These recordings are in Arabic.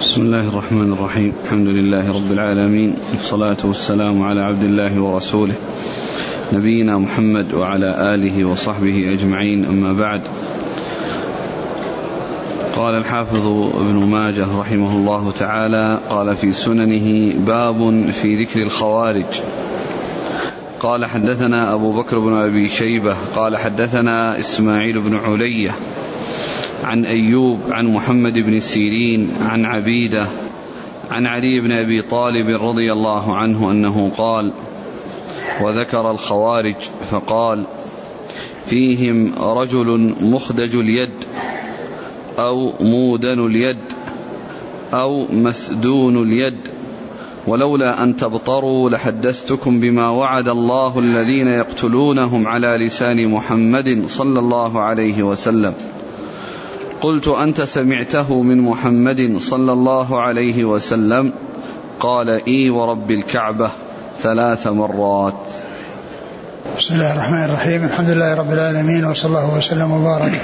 بسم الله الرحمن الرحيم. الحمد لله رب العالمين. والصلاة والسلام على عبد الله ورسوله. نبينا محمد وعلى آله وصحبه أجمعين. أما بعد. قال الحافظ ابن ماجه رحمه الله تعالى قال في سننه باب في ذكر الخوارج. قال حدثنا أبو بكر بن أبي شيبة. قال حدثنا إسماعيل بن علية. عن أيوب عن محمد بن سيرين عن عبيدة عن علي بن أبي طالب رضي الله عنه أنه قال وذكر الخوارج فقال فيهم رجل مخدج اليد أو مودن اليد أو مسدون اليد ولولا أن تبطروا لحدثتكم بما وعد الله الذين يقتلونهم على لسان محمد صلى الله عليه وسلم. قلت أنت سمعته من محمد صلى الله عليه وسلم. قال إي ورب الكعبة ثلاث مرات. بسم الله الرحمن الرحيم. الحمد لله رب العالمين وصلى الله وسلم وبارك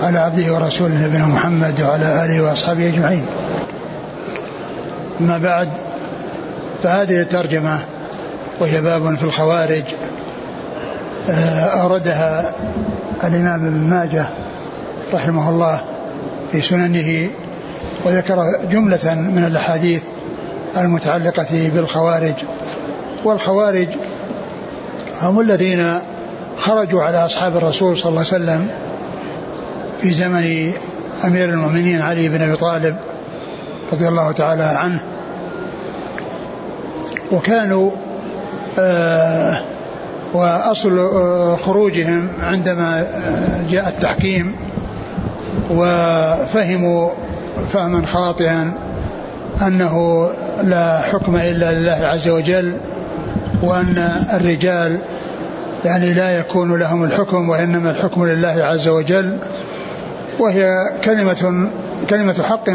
على عبده ورسوله نبينا محمد وعلى آله وأصحابه أجمعين. أما بعد فهذه الترجمة وهي باب في الخوارج أوردها الإمام ابن ماجه رحمه الله في سننه وذكر جملة من الأحاديث المتعلقة بالخوارج. والخوارج هم الذين خرجوا على أصحاب الرسول صلى الله عليه وسلم في زمن أمير المؤمنين علي بن أبي طالب رضي الله تعالى عنه. وكانوا آه وأصل آه خروجهم عندما آه جاء التحكيم وفهموا فهما خاطئا أنه لا حكم إلا لله عز وجل وأن الرجال يعني لا يكون لهم الحكم وإنما الحكم لله عز وجل وهي كلمة كلمة حق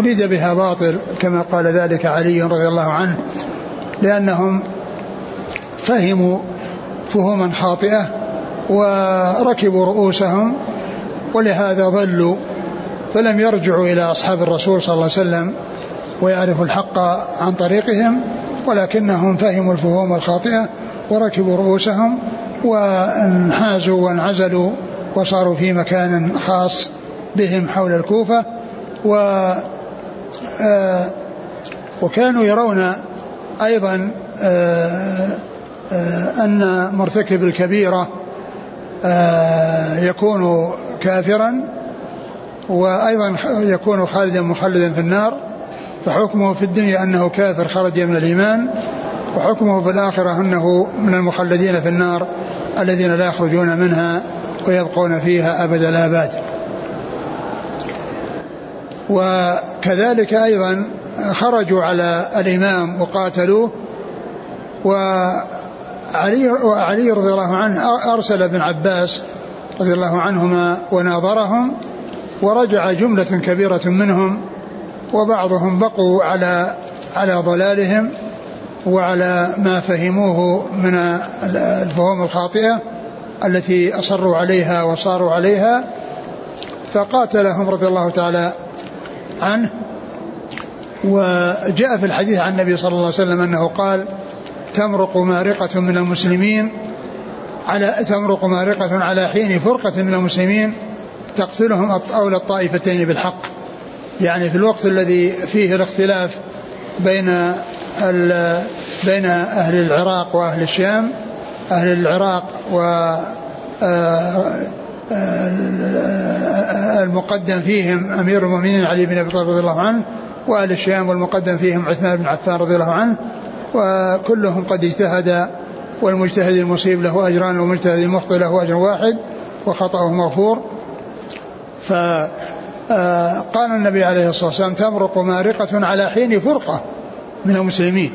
أريد بها باطل كما قال ذلك علي رضي الله عنه لأنهم فهموا فهوما خاطئة وركبوا رؤوسهم ولهذا ضلوا فلم يرجعوا إلى أصحاب الرسول صلى الله عليه وسلم ويعرفوا الحق عن طريقهم ولكنهم فهموا الفهوم الخاطئة وركبوا رؤوسهم وانحازوا وانعزلوا وصاروا في مكان خاص بهم حول الكوفة. و آه وكانوا يرون أيضا آه آه أن مرتكب الكبيرة يكون كافرا وأيضا يكون خالدا مخلدا في النار فحكمه في الدنيا أنه كافر خرج من الإيمان وحكمه في الآخرة أنه من المخلدين في النار الذين لا يخرجون منها ويبقون فيها أبد الآباد وكذلك أيضا خرجوا على الإمام وقاتلوه وعلي, وعلي رضي الله عنه أرسل ابن عباس رضي الله عنهما وناظرهم ورجع جملة كبيرة منهم وبعضهم بقوا على على ضلالهم وعلى ما فهموه من الفهوم الخاطئة التي أصروا عليها وصاروا عليها فقاتلهم رضي الله تعالى عنه. وجاء في الحديث عن النبي صلى الله عليه وسلم أنه قال تمرق مارقة من المسلمين على تمرق مارقة على حين فرقة من المسلمين تقتلهم أولى الطائفتين بالحق. يعني في الوقت الذي فيه الاختلاف بين بين أهل العراق وأهل الشام أهل العراق و المقدم فيهم أمير المؤمنين علي بن أبي طالب رضي الله عنه وأهل الشام والمقدم فيهم عثمان بن عفان رضي الله عنه وكلهم قد اجتهد والمجتهد المصيب له أجران والمجتهد المخطئ له أجر واحد وخطأه مغفور. فقال النبي عليه الصلاة والسلام تمرق مارقة على حين فرقة من المسلمين.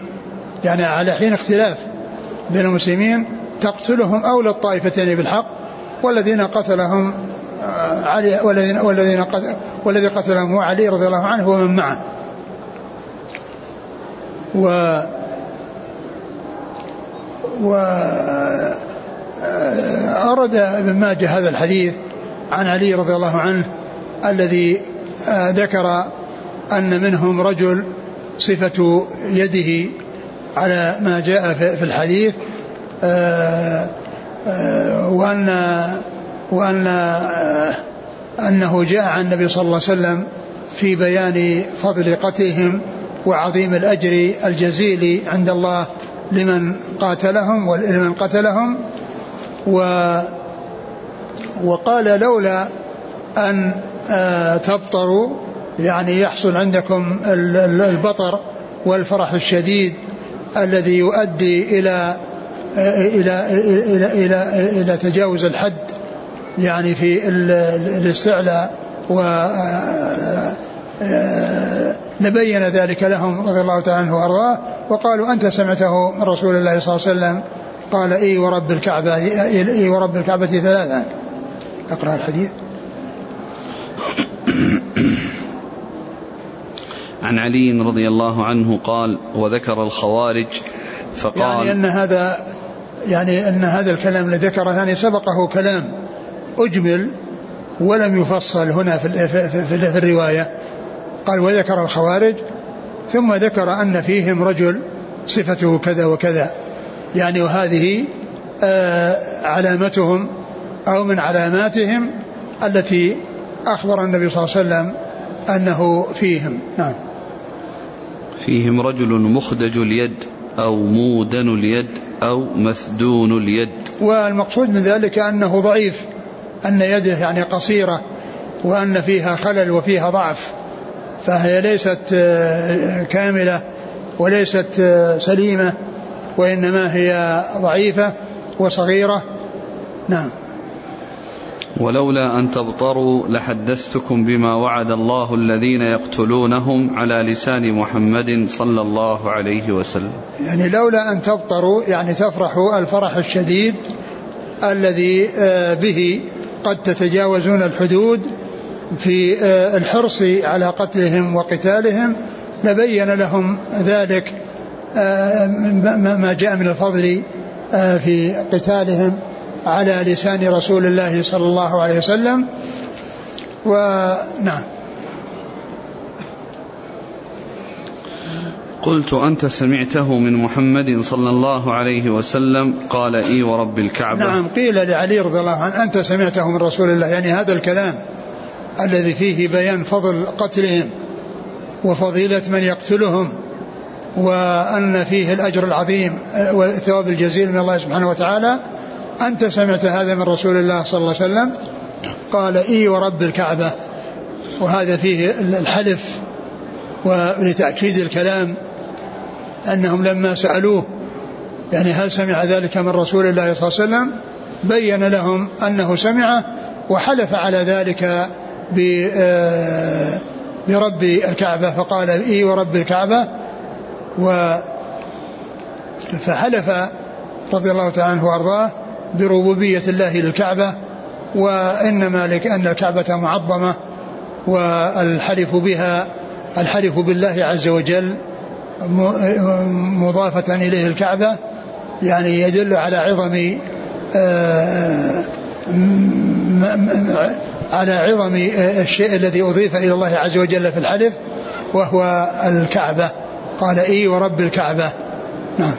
يعني على حين اختلاف بين المسلمين تقتلهم أولى الطائفتين بالحق والذين قتلهم علي والذين والذين قتل والذي قتلهم هو علي رضي الله عنه ومن معه. و و أرد ابن ماجه هذا الحديث عن علي رضي الله عنه الذي ذكر أن منهم رجل صفة يده على ما جاء في الحديث آه، آه، وأن وأن آه، أنه جاء عن النبي صلى الله عليه وسلم في بيان فضل قتلهم وعظيم الأجر الجزيل عند الله. لمن قاتلهم ولمن قتلهم و وقال لولا أن تبطروا يعني يحصل عندكم البطر والفرح الشديد الذي يؤدي إلى إلى إلى إلى, إلى تجاوز الحد يعني في الاستعلاء و نبين ذلك لهم رضي الله تعالى عنه وأرضاه وقالوا أنت سمعته من رسول الله صلى الله عليه وسلم. قال إي ورب الكعبة إي ورب الكعبة ثلاثا أقرأ الحديث. عن علي رضي الله عنه قال وذكر الخوارج فقال يعني أن هذا يعني أن هذا الكلام الذي ذكره يعني سبقه كلام أجمل ولم يفصل هنا في, في, في, في الرواية. قال وذكر الخوارج ثم ذكر أن فيهم رجل صفته كذا وكذا. يعني وهذه آه علامتهم أو من علاماتهم التي أخبر النبي صلى الله عليه وسلم أنه فيهم. نعم. فيهم رجل مخدج اليد أو مودن اليد أو مسدون اليد. والمقصود من ذلك أنه ضعيف أن يده يعني قصيرة وأن فيها خلل وفيها ضعف. فهي ليست آه، كاملة وليست آه، سليمة وإنما هي ضعيفة وصغيرة. نعم. ولولا أن تبطروا لحدثتكم بما وعد الله الذين يقتلونهم على لسان محمد صلى الله عليه وسلم. يعني لولا أن تبطروا يعني تفرحوا الفرح الشديد الذي آه، به قد تتجاوزون الحدود في آه، الحرص على قتلهم وقتالهم لبين لهم ذلك آه، ما جاء من الفضل في قتالهم على لسان رسول الله صلى الله عليه وسلم. ونعم قلت أنت سمعته من محمد صلى الله عليه وسلم قال إي ورب الكعبة. نعم قيل لعلي رضي الله عنه أنت سمعته من رسول الله يعني هذا الكلام. الذي فيه بيان فضل قتلهم وفضيلة من يقتلهم وأن فيه الأجر العظيم والثواب الجزيل من الله سبحانه وتعالى. أنت سمعت هذا من رسول الله صلى الله عليه وسلم؟ قال إي ورب الكعبة. وهذا فيه الحلف ولتأكيد الكلام أنهم لما سألوه يعني هل سمع ذلك من رسول الله صلى الله عليه وسلم؟ بين لهم أنه سمعه وحلف على ذلك آه، برب الكعبة. فقال إي ورب الكعبة. و فحلف رضي الله تعالى عنه وأرضاه بربوبية الله للكعبة. وإنما لأن الكعبة معظمة والحلف بها الحلف بالله عز وجل مضافة إليه الكعبة. يعني يدل على عظم آه، على عظم الشيء الذي أضيف إلى الله عز وجل في الحلف وهو الكعبة قال إي ورب الكعبة نعم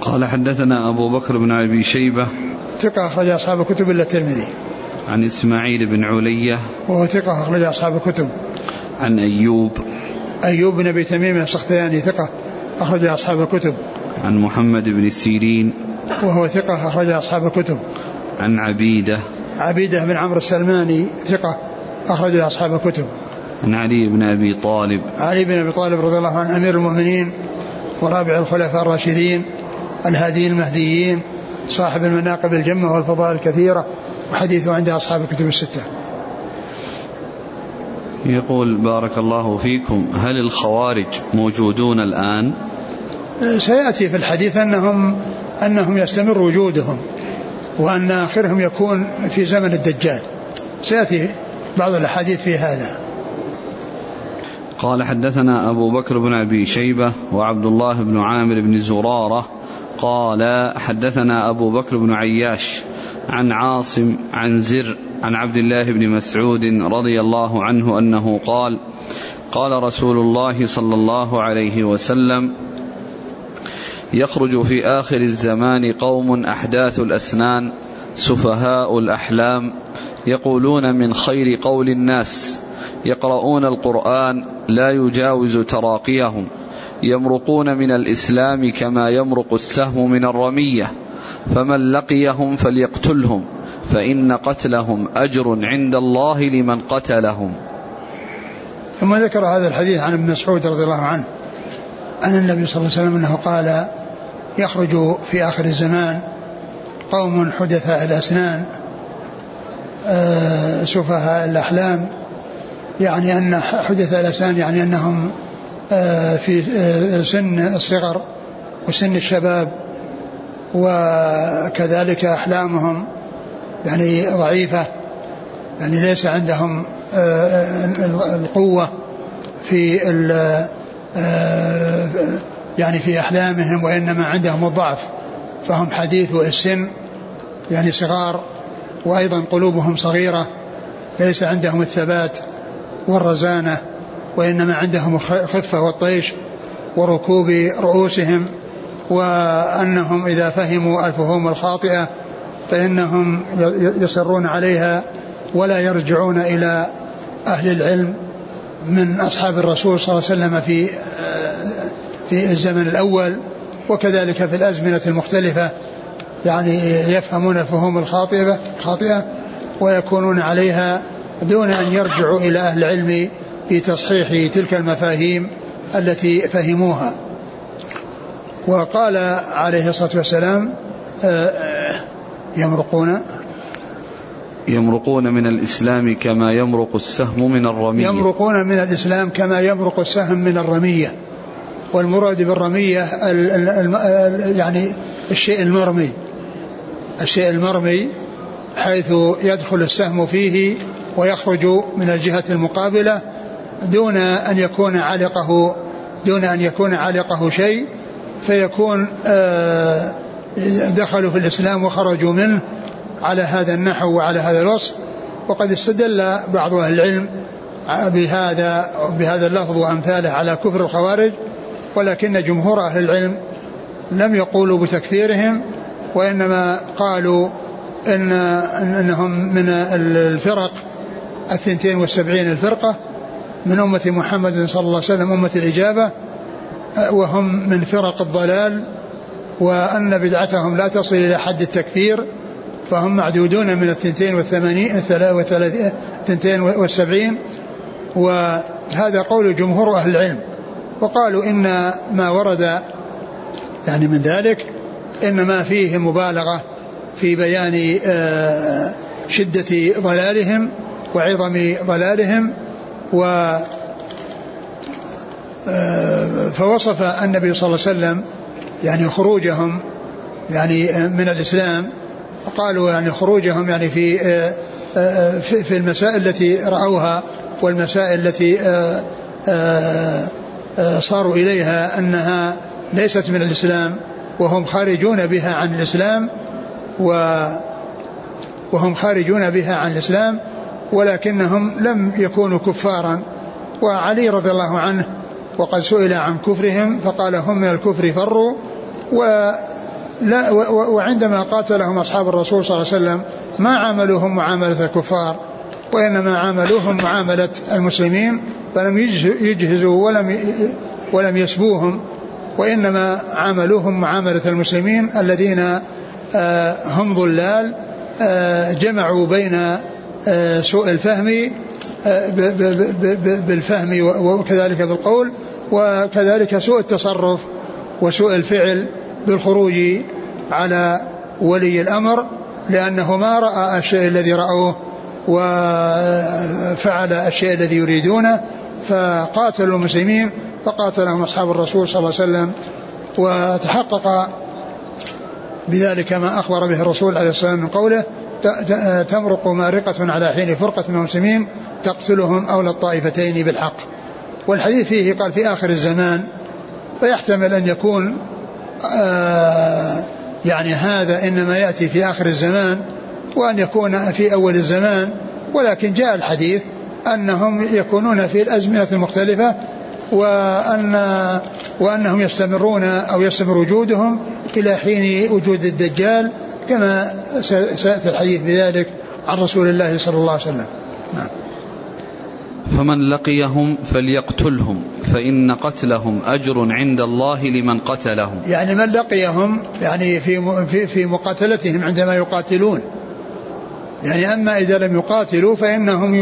قال حدثنا أبو بكر بن أبي شيبة ثقة أخرج أصحاب الكتب إلا الترمذي. عن إسماعيل بن علية وهو ثقة أخرج أصحاب الكتب. عن أيوب أيوب بن أبي تميم السختياني ثقة أخرج أصحاب الكتب. عن محمد بن سيرين وهو ثقة أخرج أصحاب الكتب. عن عبيدة عبيدة بن عمرو السلماني ثقة أخرج أصحاب الكتب. عن علي بن أبي طالب. علي بن أبي طالب رضي الله عنه أمير المؤمنين ورابع الخلفاء الراشدين الهاديين المهديين صاحب المناقب الجمة والفضائل الكثيرة وحديثه عند أصحاب الكتب الستة. يقول بارك الله فيكم. هل الخوارج موجودون الآن؟ سيأتي في الحديث أنهم أنهم يستمر وجودهم. وأن آخرهم يكون في زمن الدجال. سيأتي بعض الأحاديث في هذا. قال حدثنا أبو بكر بن أبي شيبة وعبد الله بن عامر بن زرارة. قال حدثنا أبو بكر بن عياش عن عاصم عن زر عن عبد الله بن مسعود رضي الله عنه أنه قال قال رسول الله صلى الله عليه وسلم يخرج في آخر الزمان قوم أحداث الأسنان سفهاء الأحلام يقولون من خير قول الناس يقرؤون القرآن لا يجاوز تراقيهم يمرقون من الإسلام كما يمرق السهم من الرمية فمن لقيهم فليقتلهم فإن قتلهم أجر عند الله لمن قتلهم. ثم ذكر هذا الحديث عن ابن مسعود رضي الله عنه. أن النبي صلى الله عليه وسلم أنه قال يخرج في آخر الزمان قوم حدثاء الأسنان آه، سفهاء الأحلام يعني أن حدث الأسنان يعني أنهم آه، في آه، سن الصغر وسن الشباب وكذلك أحلامهم يعني ضعيفة يعني ليس عندهم القوة في يعني في أحلامهم وإنما عندهم الضعف فهم حديث السن يعني صغار وأيضا قلوبهم صغيرة ليس عندهم الثبات والرزانة وإنما عندهم الخفة والطيش وركوب رؤوسهم وأنهم إذا فهموا الفهوم الخاطئة فإنهم يصرون عليها ولا يرجعون إلى أهل العلم. من أصحاب الرسول صلى الله عليه وسلم في في الزمن الأول وكذلك في الأزمنة المختلفة يعني يفهمون الفهوم الخاطئة خاطئة ويكونون عليها دون أن يرجعوا إلى أهل العلم في تصحيح تلك المفاهيم التي فهموها. وقال عليه الصلاة والسلام آه، آه، يمرقون. يمرقون من الإسلام كما يمرق السهم من الرمية. يمرقون من الإسلام كما يمرق السهم من الرمية. والمراد بالرمية ال ال ال يعني الشيء المرمي. الشيء المرمي حيث يدخل السهم فيه ويخرج من الجهة المقابلة دون أن يكون علقه دون أن يكون علقه شيء فيكون آه، دخلوا في الإسلام وخرجوا منه على هذا النحو وعلى هذا الوصف وقد استدل بعض أهل العلم بهذا بهذا اللفظ وأمثاله على كفر الخوارج ولكن جمهور أهل العلم لم يقولوا بتكفيرهم وإنما قالوا إن أنهم من الفرق الثنتين والسبعين الفرقة من أمة محمد صلى الله عليه وسلم أمة الإجابة وهم من فرق الضلال وأن بدعتهم لا تصل إلى حد التكفير فهم معدودون من الثنتين والثمانين الثنتين والسبعين. وهذا قول جمهور أهل العلم. وقالوا إن ما ورد يعني من ذلك إنما فيه مبالغة في بيان آه، شدة ضلالهم وعظم ضلالهم. و آه، فوصف النبي صلى الله عليه وسلم يعني خروجهم يعني من الإسلام قالوا يعني خروجهم يعني في آه، في المسائل التي رأوها والمسائل التي صاروا إليها أنها ليست من الإسلام وهم خارجون بها عن الإسلام و وهم خارجون بها عن الإسلام ولكنهم لم يكونوا كفارا. وعلي رضي الله عنه وقد سئل عن كفرهم فقال هم من الكفر فروا ولا وعندما قاتلهم أصحاب الرسول صلى الله عليه وسلم ما عاملوهم معاملة الكفار وإنما عاملوهم معاملة المسلمين فلم يجهزوا ولم ولم يسبوهم وإنما عاملوهم معاملة المسلمين الذين آه، هم ضلال آه، جمعوا بين آه، سوء الفهم بالفهم وكذلك بالقول وكذلك سوء التصرف وسوء الفعل بالخروج على ولي الأمر لأنه ما رأى الشيء الذي رأوه وفعل الشيء الذي يريدونه فقاتلوا المسلمين فقاتلهم أصحاب الرسول صلى الله عليه وسلم وتحقق بذلك ما أخبر به الرسول عليه الصلاة والسلام من قوله تمرق مارقة على حين فرقة من المسلمين تقتلهم أولى الطائفتين بالحق. والحديث فيه قال في آخر الزمان فيحتمل أن يكون يعني هذا إنما يأتي في آخر الزمان وأن يكون في أول الزمان ولكن جاء الحديث أنهم يكونون في الأزمنة المختلفة وأن وأنهم يستمرون أو يستمر وجودهم إلى حين وجود الدجال كما سيأتي الحديث بذلك عن رسول الله صلى الله عليه وسلم. نعم. فمن لقيهم فليقتلهم فإن قتلهم أجر عند الله لمن قتلهم. يعني من لقيهم يعني في في في مقاتلتهم عندما يقاتلون. يعني أما إذا لم يقاتلوا فإنهم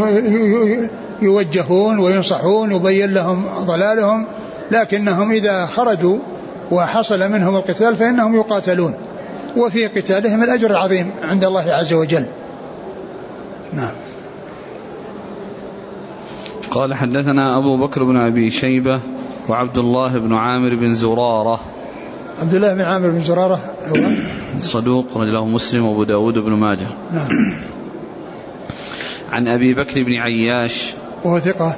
يوجهون وينصحون يبين لهم ضلالهم. لكنهم إذا خرجوا وحصل منهم القتال فإنهم يقاتلون. وفي قتالهم الأجر العظيم عند الله عز وجل. نعم. قال حدثنا أبو بكر بن أبي شيبة وعبد الله بن عامر بن زرارة. عبد الله بن عامر بن زرارة هو صدوق رجله مسلم وأبو داود بن ماجه. نعم. عن أبي بكر بن عياش. وهو ثقة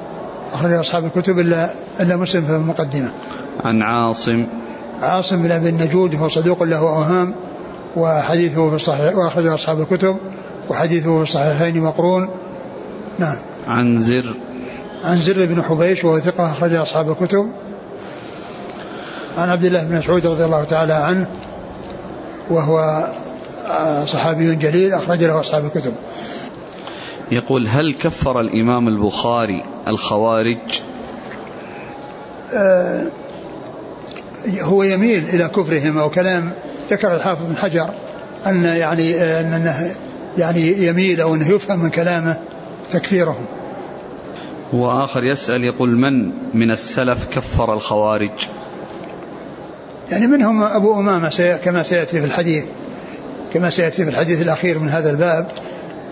أخرج أصحاب الكتب إلا إلا مسلم في المقدمة. عن عاصم. عاصم بن أبي النجود هو صدوق له أوهام وحديثه في الصحيح وأخرج أصحاب الكتب وحديثه في الصحيحين مقرون. نعم. عن زر. عن زر بن حبيش وهو ثقة أخرج أصحاب الكتب. عن عبد الله بن مسعود رضي الله تعالى عنه وهو صحابي جليل أخرج له أصحاب الكتب. يقول هل كفر الإمام البخاري الخوارج؟ آه هو يميل إلى كفرهم أو كلام ذكر الحافظ بن حجر أن يعني آه أنه يعني يميل أو أنه يفهم من كلامه تكفيرهم. وآخر يسأل يقول من من السلف كفر الخوارج؟ يعني منهم أبو أمامة كما سيأتي في الحديث كما سيأتي في الحديث الأخير من هذا الباب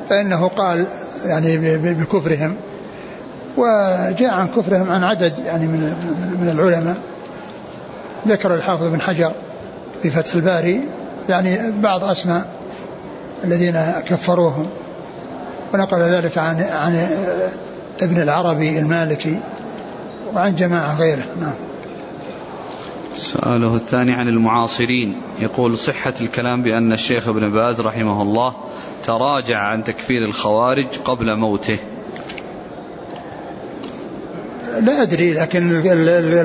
فإنه قال يعني بكفرهم وجاء عن كفرهم عن عدد يعني من من العلماء. ذكر الحافظ بن حجر في فتح الباري يعني بعض أسماء الذين كفروهم ونقل ذلك عن عن ابن العربي المالكي وعن جماعة غيره. نعم. سؤاله الثاني عن المعاصرين. يقول صحة الكلام بأن الشيخ ابن باز رحمه الله تراجع عن تكفير الخوارج قبل موته. لا أدري لكن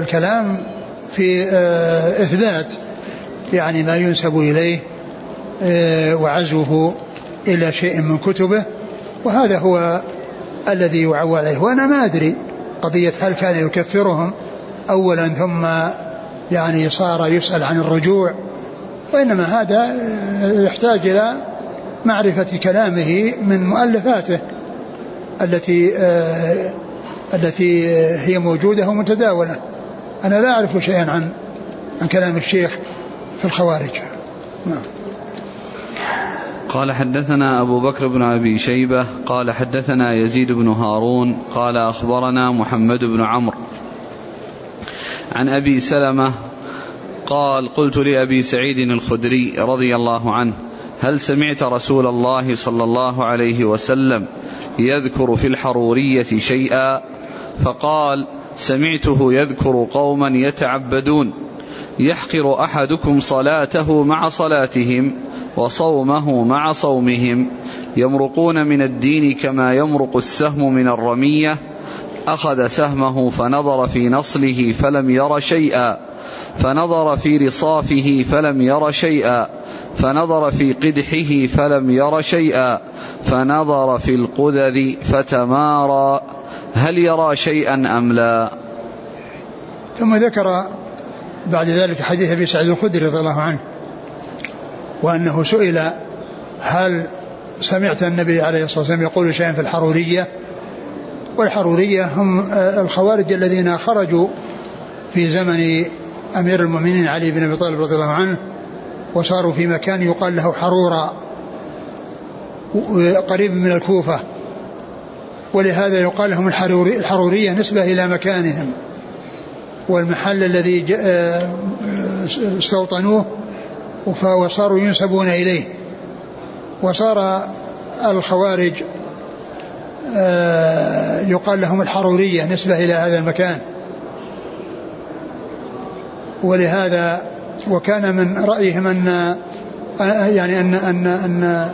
الكلام في آه، إثبات يعني ما ينسب إليه آه، وعزوه إلى شيء من كتبه وهذا هو الذي يعول عليه. وأنا ما أدري قضية هل كان يكفرهم أولا ثم يعني صار يسأل عن الرجوع وإنما هذا يحتاج إلى معرفة كلامه من مؤلفاته التي آه التي هي موجودة ومتداولة. أنا لا أعرف شيئا عن عن كلام الشيخ في الخوارج. نعم. قال حدثنا أبو بكر بن أبي شيبة قال حدثنا يزيد بن هارون قال أخبرنا محمد بن عمرو. عن أبي سلمة قال قلت لأبي سعيد الخدري رضي الله عنه هل سمعت رسول الله صلى الله عليه وسلم يذكر في الحرورية شيئا؟ فقال سمعته يذكر قوما يتعبدون. يحقر أحدكم صلاته مع صلاتهم وصومه مع صومهم. يمرقون من الدين كما يمرق السهم من الرمية. أخذ سهمه فنظر في نصله فلم ير شيئا. فنظر في رصافه فلم ير شيئا. فنظر في قدحه فلم ير شيئا. فنظر في القذذ فتمارى. هل يرى شيئا أم لا؟ ثم ذكر بعد ذلك حديث أبي سعيد الخدري رضي الله عنه وأنه سئل هل سمعت النبي عليه الصلاة والسلام يقول شيئا في الحرورية؟ والحرورية هم الخوارج الذين خرجوا في زمن أمير المؤمنين علي بن أبي طالب رضي الله عنه وصاروا في مكان يقال له حرورا قريب من الكوفة ولهذا يقال لهم الحرورية نسبة إلى مكانهم. والمحل الذي آه، استوطنوه وصاروا ينسبون إليه. وصار الخوارج آه، يقال لهم الحرورية نسبة إلى هذا المكان. ولهذا وكان من رأيهم أن يعني أن أن أن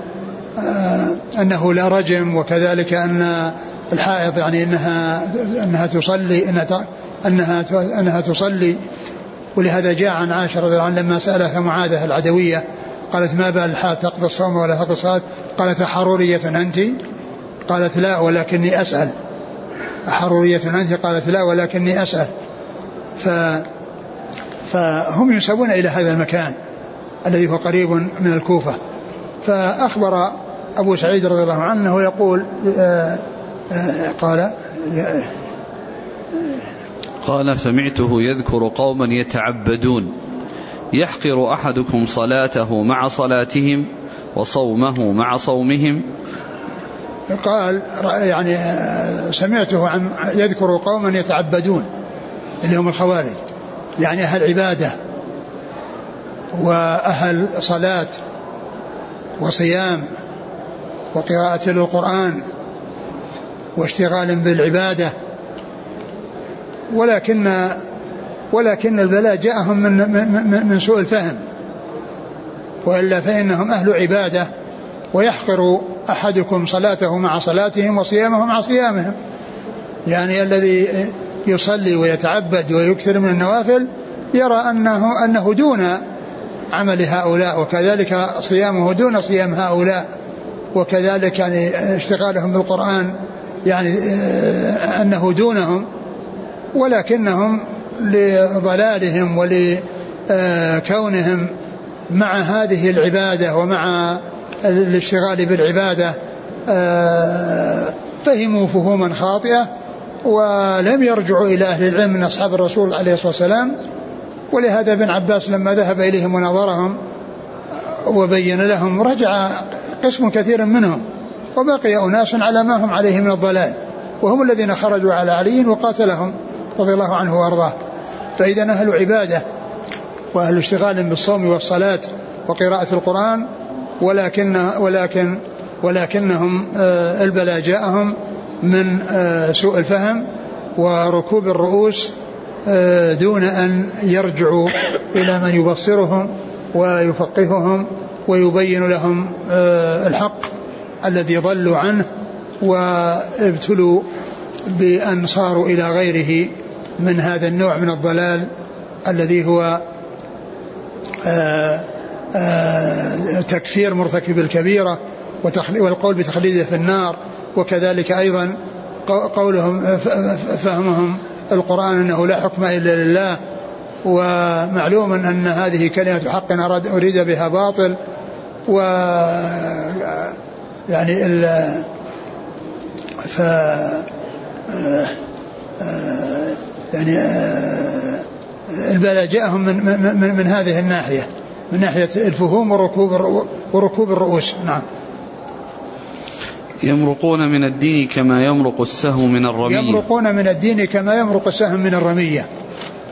آه، أنه لا رجم وكذلك أن الحائض يعني إنها إنها تصلي إنها أنها أنها تصلي. ولهذا جاء عن عائشة رضي الله عنها لما سألها معاذة العدوية قالت ما بال تقضي الصوم ولا تقضي الصلاة؟ قالت حروريه أنت؟ قالت لا ولكني أسأل. حروريه أنت؟ قالت لا ولكني أسأل. ف فهم ينسبون إلى هذا المكان الذي هو قريب من الكوفة. فأخبر أبو سعيد رضي الله عنه يقول آه، آه، قال قال سمعته يذكر قوما يتعبدون يحقر أحدكم صلاته مع صلاتهم وصومه مع صومهم قال يعني سمعته عن يذكر قوما يتعبدون اللي هم الخوارج يعني أهل عبادة وأهل صلاة وصيام وقراءة للقرآن واشتغال بالعبادة. ولكن ولكن البلاء جاءهم من من, من سوء الفهم. وإلا فإنهم أهل عبادة ويحقر أحدكم صلاته مع صلاتهم وصيامه مع صيامهم. يعني الذي يصلي ويتعبد ويكثر من النوافل يرى أنه أنه دون عمل هؤلاء وكذلك صيامه دون صيام هؤلاء وكذلك يعني اشتغالهم بالقرآن يعني آه، أنه دونهم. ولكنهم لضلالهم ولكونهم مع هذه العبادة ومع الاشتغال بالعبادة آه، فهموا فهوما خاطئة ولم يرجعوا إلى أهل العلم من أصحاب الرسول عليه الصلاة والسلام. ولهذا ابن عباس لما ذهب إليهم ونظرهم وبين لهم رجع قسم كثير منهم وبقي أناس على ما هم عليه من الضلال وهم الذين خرجوا على علي وقاتلهم. رضي الله عنه وأرضاه. فإذا أهل عبادة وأهل اشتغال بالصوم والصلاة وقراءة القرآن ولكن ولكن ولكنهم آه، البلاء جاءهم من آه، سوء الفهم وركوب الرؤوس آه، دون أن يرجعوا إلى من يبصرهم ويفقههم ويبين لهم الحق الذي ضلوا عنه وابتلوا بأن صاروا إلى غيره. من هذا النوع من الضلال الذي هو آآ آآ تكفير مرتكب الكبيرة والقول بتخليده في النار وكذلك أيضا قولهم فهمهم القرآن أنه لا حكم إلا لله ومعلوم أن هذه كلمة حق أراد أريد بها باطل و يعني ال ف آه، البلاء جاءهم من, من, من هذه الناحية من ناحية الفهوم وركوب وركوب الرؤوس. نعم. يمرقون من الدين كما يمرق السهم من الرمية. يمرقون من الدين كما يمرق السهم من الرمية.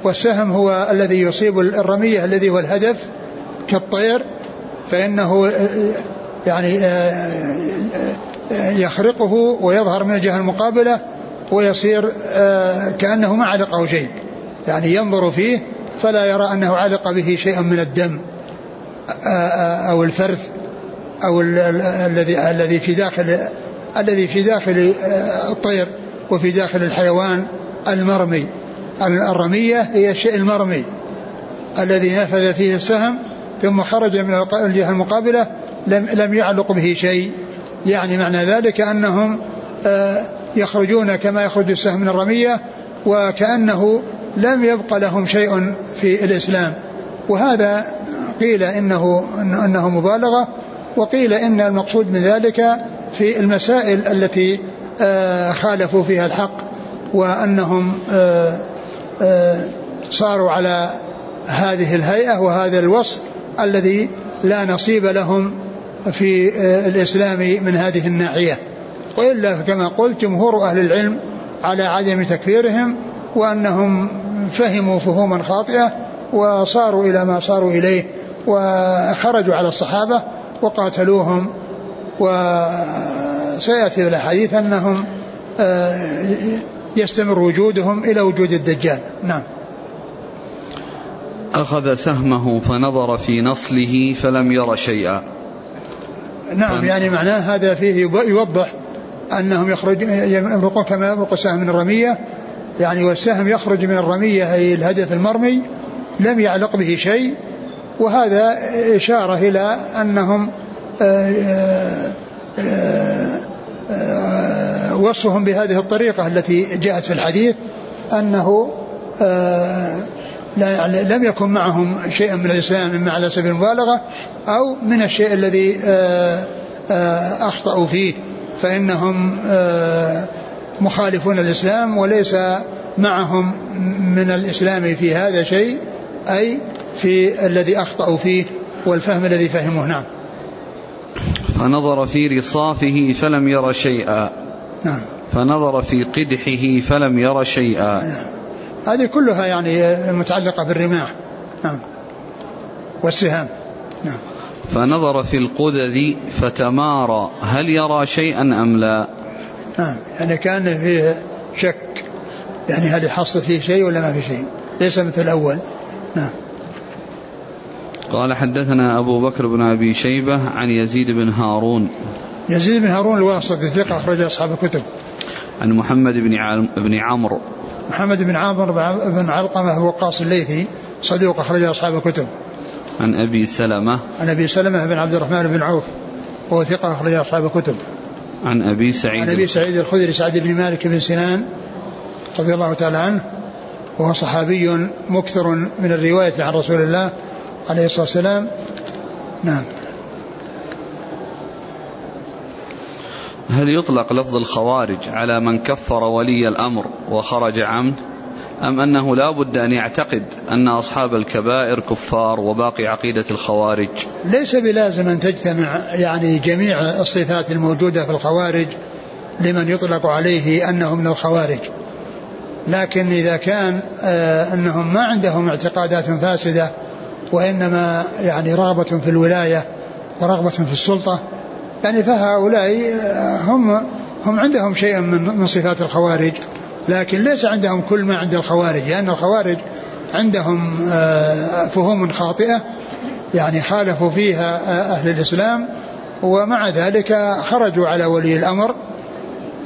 والسهم هو الذي يصيب الرمية الذي هو الهدف كالطير فإنه يعني آه، آه، يخرقه ويظهر من الجهة المقابلة. ويصير آه، كأنه ما علقه شيء. يعني ينظر فيه فلا يرى أنه علق به شيء من الدم آه، آه، أو الفرث أو الذي الذي في داخل الذي في داخل الطير وفي داخل الحيوان المرمي. الرمية هي الشيء المرمي الذي نفذ فيه السهم ثم خرج من الجهة المقابلة لم لم يعلق به شيء. يعني معنى ذلك أنهم يخرجون كما يخرج السهم من الرمية وكأنه لم يبق لهم شيء في الإسلام. وهذا قيل إنه أنه مبالغة وقيل إن المقصود من ذلك في المسائل التي آه، خالفوا فيها الحق وأنهم آه، آه، صاروا على هذه الهيئة وهذا الوصف الذي لا نصيب لهم في الإسلام من هذه الناحية. وإلا كما قلت جمهور أهل العلم على عدم تكفيرهم وأنهم فهموا فهوما خاطئة وصاروا إلى ما صاروا إليه وخرجوا على الصحابة وقاتلوهم وسيأتي في الحديث أنهم آه، يستمر وجودهم إلى وجود الدجال. نعم. أخذ سهمه فنظر في نصله فلم ير شيئا. نعم يعني معناه هذا فيه يوضح أنهم يخرج يمرقون كما يمرق السهم من الرمية. يعني والسهم يخرج من الرمية أي الهدف المرمي لم يعلق به شيء. وهذا إشارة إلى أنهم آه، آه، آه، وصفهم بهذه الطريقة التي جاءت في الحديث أنه لم يكن معهم شيء من الإسلام إما على سبيل المبالغة أو من الشيء الذي أخطأوا فيه. فإنهم مخالفون الإسلام وليس معهم من الإسلام في هذا شيء أي في الذي أخطأوا فيه والفهم الذي فهموه. نعم. فنظر في رصافه فلم ير شيئا. نعم. فنظر في قدحه فلم ير شيئا. نعم. هذه كلها يعني متعلقة بالرماح. نعم. والسهام. نعم. فنظر في القدذ فتمارى هل يرى شيئا أم لا؟ نعم يعني كأن فيه شك يعني هل يحصل فيه شيء ولا ما في شيء ليس مثل الأول. نعم. قال حدثنا أبو بكر بن أبي شيبة عن يزيد بن هارون. يزيد بن هارون الواسطي ثقة أخرج أصحاب الكتب. عن محمد بن بن عمرو. محمد بن عمرو بن علقمة وقاص الليثي صدوق أخرج أصحاب الكتب. عن أبي سلمة. عن أبي سلمة بن عبد الرحمن بن عوف وهو ثقة أخرج أصحاب الكتب. عن أبي سعيد. عن أبي سعيد الخدري سعد بن مالك بن سنان رضي الله تعالى عنه وهو صحابي مكثر من الرواية عن رسول الله عليه الصلاة والسلام. نعم. هل يطلق لفظ الخوارج على من كفر ولي الأمر وخرج عمد؟ أم أنه لا بد أن يعتقد أن أصحاب الكبائر كفار وباقي عقيدة الخوارج؟ ليس بلازم أن تجتمع يعني جميع الصفات الموجودة في الخوارج لمن يطلق عليه أنه من الخوارج. لكن إذا كان آه أنهم ما عندهم اعتقادات فاسدة وإنما يعني رغبة في الولاية ورغبة في السلطة يعني فهؤلاء آه، هم هم عندهم شيئا من من صفات الخوارج. لكن ليس عندهم كل ما عند الخوارج لأن الخوارج عندهم آه، فهوم خاطئة يعني خالفوا فيها آه، أهل الإسلام ومع ذلك خرجوا على ولي الأمر.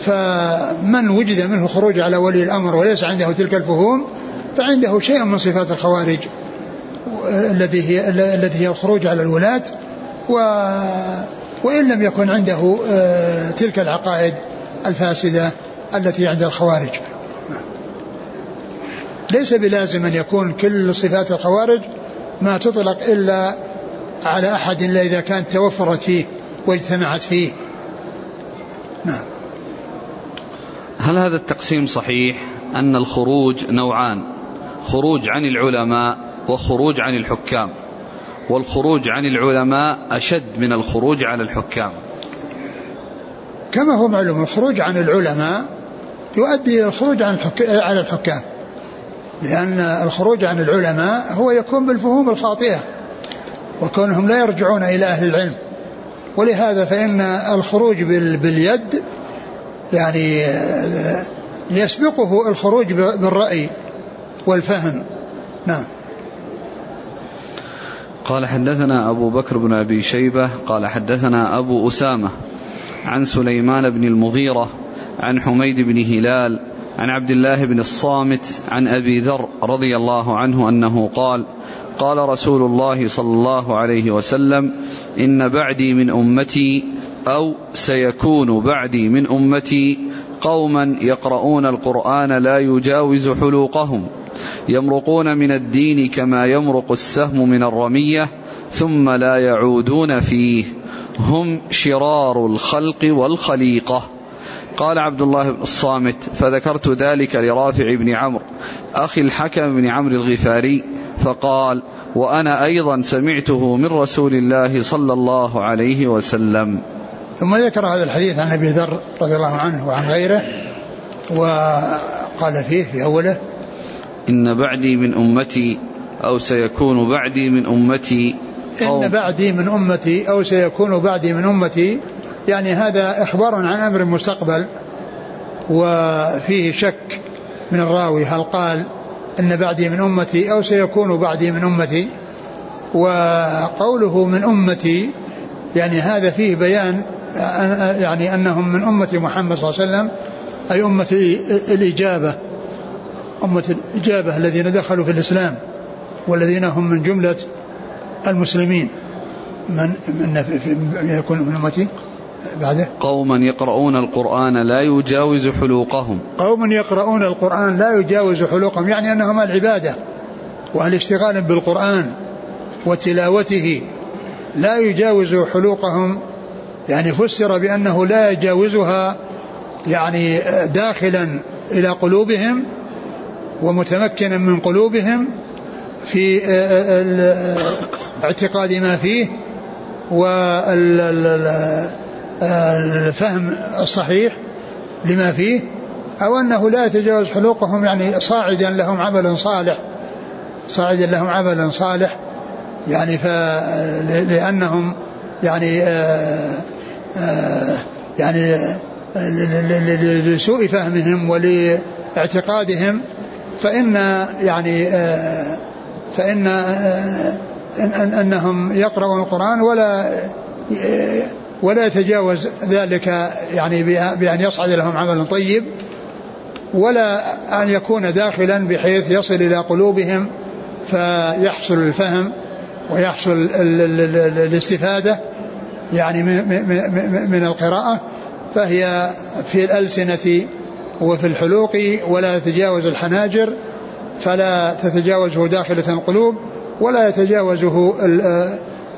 فمن وجد منه خروج على ولي الأمر وليس عنده تلك الفهوم فعنده شيء من صفات الخوارج الذي هي التي هي الخروج على الولاة و وإن لم يكن عنده آه، تلك العقائد الفاسدة. التي عند الخوارج. ليس بلازم أن يكون كل صفات الخوارج ما تطلق إلا على أحد إلا إذا كانت توفرت فيه واجتمعت فيه. نعم. هل هذا التقسيم صحيح؟ أن الخروج نوعان خروج عن العلماء وخروج عن الحكام. والخروج عن العلماء أشد من الخروج على الحكام. كما هو معلوم الخروج عن العلماء يؤدي إلى الخروج عن على الحكام. لأن الخروج عن العلماء هو يكون بالفهوم الخاطئة وكونهم لا يرجعون إلى أهل العلم. ولهذا فإن الخروج باليد يعني يسبقه الخروج بالرأي والفهم. نعم. قال حدثنا أبو بكر بن أبي شيبة قال حدثنا أبو أسامة عن سليمان بن المغيرة عن حميد بن هلال عن عبد الله بن الصامت عن أبي ذر رضي الله عنه أنه قال قال رسول الله صلى الله عليه وسلم إن بعدي من أمتي أو سيكون بعدي من أمتي قوما يقرؤون القرآن لا يجاوز حلوقهم يمرقون من الدين كما يمرق السهم من الرمية ثم لا يعودون فيه هم شرار الخلق والخليقة. قال عبد الله بن الصامت فذكرت ذلك لرافع بن عمرو أخي الحكم بن عمرو الغفاري فقال وأنا أيضا سمعته من رسول الله صلى الله عليه وسلم. ثم ذكر هذا الحديث عن أبي ذر رضي الله عنه وعن غيره وقال فيه في أوله إن بعدي من أمتي أو سيكون بعدي من أمتي إن بعدي من أمتي أو سيكون بعدي من أمتي يعني هذا إخبار عن أمر مستقبل وفيه شك من الراوي. هل قال إن بعدي من أمتي أو سيكون بعدي من أمتي؟ وقوله من أمتي يعني هذا فيه بيان يعني أنهم من أمة محمد صلى الله عليه وسلم أي أمة الإجابة أمة الإجابة الذين دخلوا في الإسلام والذين هم من جملة المسلمين. من من يكون من أمتي؟ بعده. قوما يقرؤون القرآن لا يجاوز حلوقهم. قوم يقرؤون القرآن لا يجاوز حلوقهم يعني أنهم العبادة والاشتغال بالقرآن وتلاوته لا يجاوز حلوقهم. يعني فسر بأنه لا يجاوزها يعني داخلا إلى قلوبهم ومتمكنا من قلوبهم في اعتقاد ما فيه والفهم الصحيح لما فيه أو أنه لا يتجاوز حلوقهم يعني صاعدا لهم عمل صالح. صاعدا لهم عمل صالح يعني لأنهم يعني آآ آآ يعني لسوء فهمهم ولإعتقادهم فإن يعني فإن إن أنهم يقرؤون القرآن ولا ولا يتجاوز ذلك يعني بأن يصعد لهم عمل طيب ولا أن يكون داخلا بحيث يصل إلى قلوبهم فيحصل الفهم ويحصل الاستفادة يعني من القراءة. فهي في الألسنة وفي الحلوق ولا يتجاوز الحناجر فلا تتجاوزه داخلة القلوب ولا يتجاوزه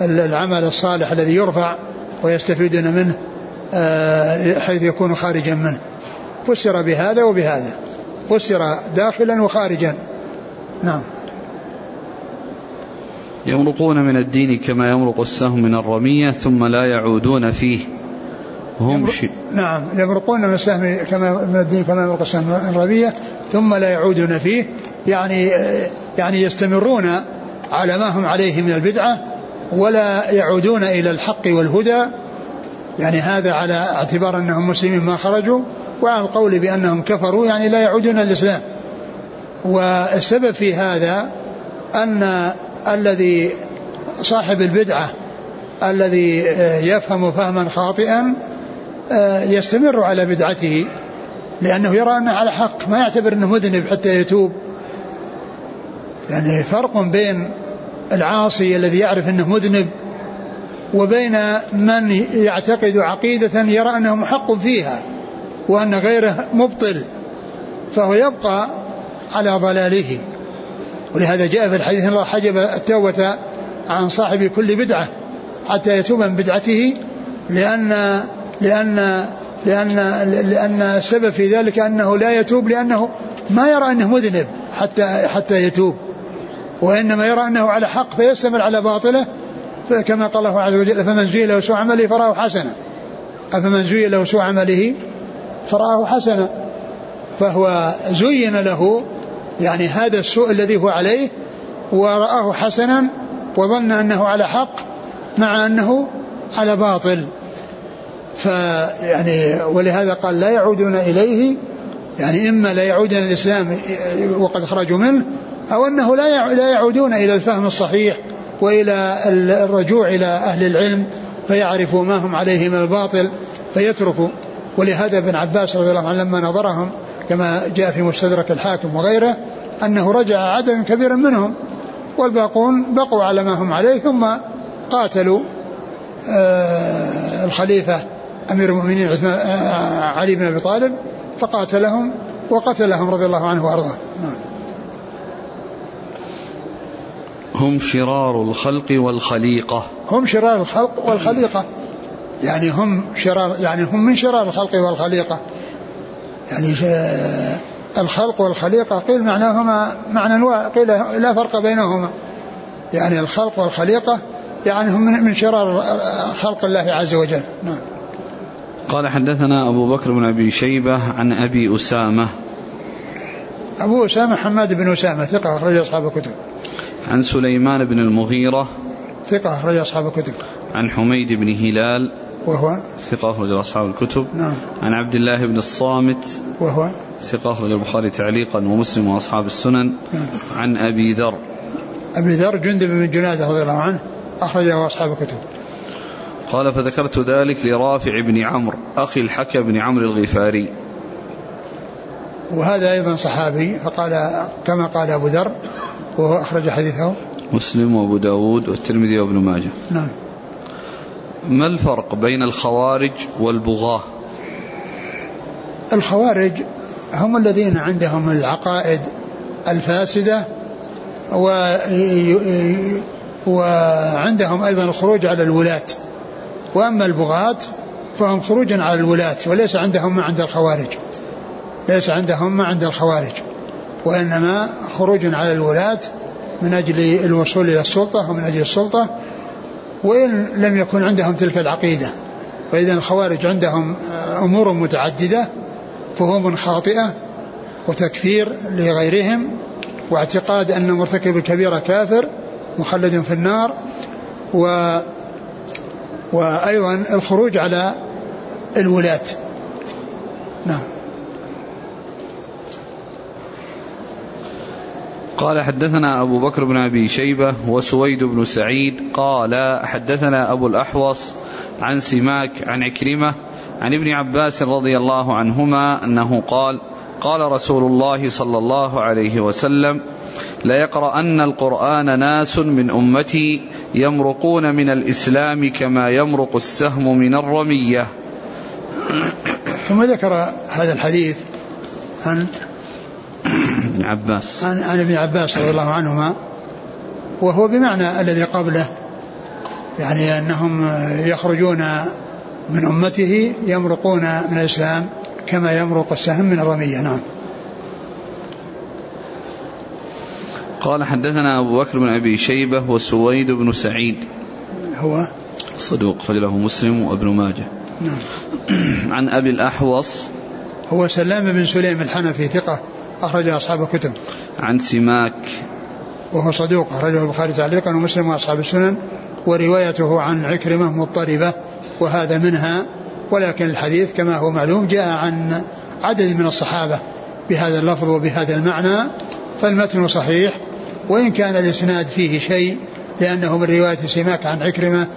العمل الصالح الذي يرفع. ويستفيدون منه آه، حيث يكون خارجا منه. فسر بهذا وبهذا. فسر داخلا وخارجا. نعم. يمرقون من الدين كما يمرق السهم من الرمية ثم لا يعودون فيه. هم شيء. نعم. يمرقون من السهم كما من الدين كما يمرق السهم من الرمية ثم لا يعودون فيه. يعني يعني يستمرون على ما هم عليه من البدعة ولا يعودون إلى الحق والهدى. يعني هذا على اعتبار أنهم مسلمين ما خرجوا وعلى القول بأنهم كفروا يعني لا يعودون الإسلام. والسبب في هذا أن الذي صاحب البدعة الذي يفهم فهما خاطئا يستمر على بدعته لأنه يرى أنه على حق ما يعتبر أنه مذنب حتى يتوب. يعني فرق بين العاصي الذي يعرف أنه مذنب وبين من يعتقد عقيدة يرى أنه محق فيها وأن غيره مبطل فهو يبقى على ضلاله. ولهذا جاء في الحديث الله حجب التوبة عن صاحب كل بدعة حتى يتوب من بدعته لأن لأن لأن لأن السبب في ذلك أنه لا يتوب لأنه ما يرى أنه مذنب حتى حتى يتوب. وإنما يرى أنه على حق فيستمر على باطله كما قال الله عز وجل فمن زين له سوء عمله فرآه حسنا. أفمن زين له سوء عمله فرآه حسنا. فهو زين له يعني هذا السوء الذي هو عليه ورآه حسنا وظن أنه على حق مع أنه على باطل. فيعني ولهذا قال لا يعودون إليه. يعني إما لا يعودون الإسلام وقد خرجوا منه أو أنه لا لا يعودون إلى الفهم الصحيح وإلى الرجوع إلى أهل العلم فيعرفوا ما هم عليه من الباطل فيتركوا. ولهذا ابن عباس رضي الله عنه لما نظرهم كما جاء في مستدرك الحاكم وغيره أنه رجع عدد كبير منهم والباقون بقوا على ما هم عليه ثم قاتلوا آه الخليفة أمير المؤمنين عثمان آه علي بن أبي طالب فقاتلهم وقتلهم رضي الله عنه وأرضاه. نعم. هم شرار الخلق والخليقة. هم شرار الخلق والخليقة. يعني هم شرار يعني هم من شرار الخلق والخليقة. يعني الخلق والخليقة قيل معناهما معنى قيل لا فرق بينهما. يعني الخلق والخليقة يعني هم من شرار خلق الله عز وجل. نعم. قال حدثنا أبو بكر بن أبي شيبة عن أبي أسامة. أبو أسامة حماد بن أسامة ثقة أخرج أصحاب الكتب. عن سليمان بن المغيرة ثقة أخرج أصحاب الكتب. عن حميد بن هلال وهو؟ ثقة أخرج أصحاب الكتب. نعم. عن عبد الله بن الصامت وهو؟ ثقة أخرج البخاري تعليقا ومسلم وأصحاب السنن. نعم. عن أبي ذر. أبي ذر جندب بن جنادة رضي الله عنه أخرجه أصحاب الكتب. قال فذكرت ذلك لرافع بن عمرو أخي الحكى بن عمرو الغفاري. وهذا أيضا صحابي فقال كما قال أبو ذر وهو أخرج حديثه؟ مسلم وأبو داود والترمذي وابن ماجه. نعم. ما الفرق بين الخوارج والبغاة؟ الخوارج هم الذين عندهم العقائد الفاسدة و وعندهم أيضا الخروج على الولاة. وأما البغاة فهم خروج على الولاة وليس عندهم ما عند الخوارج. ليس عندهم ما عند الخوارج. وإنما خروج على الولاة من أجل الوصول إلى السلطة ومن أجل السلطة وإن لم يكن عندهم تلك العقيدة. فإذا الخوارج عندهم أمور متعددة فهوم خاطئة وتكفير لغيرهم واعتقاد أن مرتكب الكبيرة كافر مخلد في النار و وأيضا الخروج على الولاة. نعم. قال حدثنا أبو بكر بن أبي شيبة وسويد بن سعيد قال حدثنا أبو الأحوص عن سماك عن عكرمة عن ابن عباس رضي الله عنهما أنه قال قال رسول الله صلى الله عليه وسلم ليقرأن القرآن ناس من أمتي يمرقون من الإسلام كما يمرق السهم من الرمية. ثم ذكر هذا الحديث عن ابن عباس. عن, عن ابن عباس رضي الله عنهما وهو بمعنى الذي قبله يعني أنهم يخرجون من أمته يمرقون من الإسلام كما يمرق السهم من الرمية. نعم. قال حدثنا أبو بكر بن أبي شيبة وسويد بن سعيد. هو؟ صدوق رجله مسلم وابن ماجه. نعم. عن أبي الأحوص. هو سلام بن سليم الحنفي ثقة. أخرج أصحاب الكتب. عن سماك. وهو صدوق أخرجه البخاري تعليقا ومسلم وأصحاب السنن وروايته عن عكرمة مضطربة وهذا منها. ولكن الحديث كما هو معلوم جاء عن عدد من الصحابة بهذا اللفظ وبهذا المعنى فالمتن صحيح. وإن كان الإسناد فيه شيء لأنه من رواية سماك عن عكرمة